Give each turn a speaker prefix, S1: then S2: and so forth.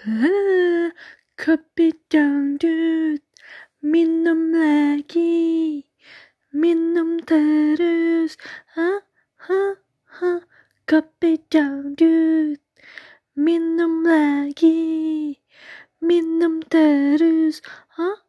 S1: Kopi dangdut, minum lagi, minum terus. Ha, ha, ha, kopi dangdut, minum lagi, minum terus. Ha,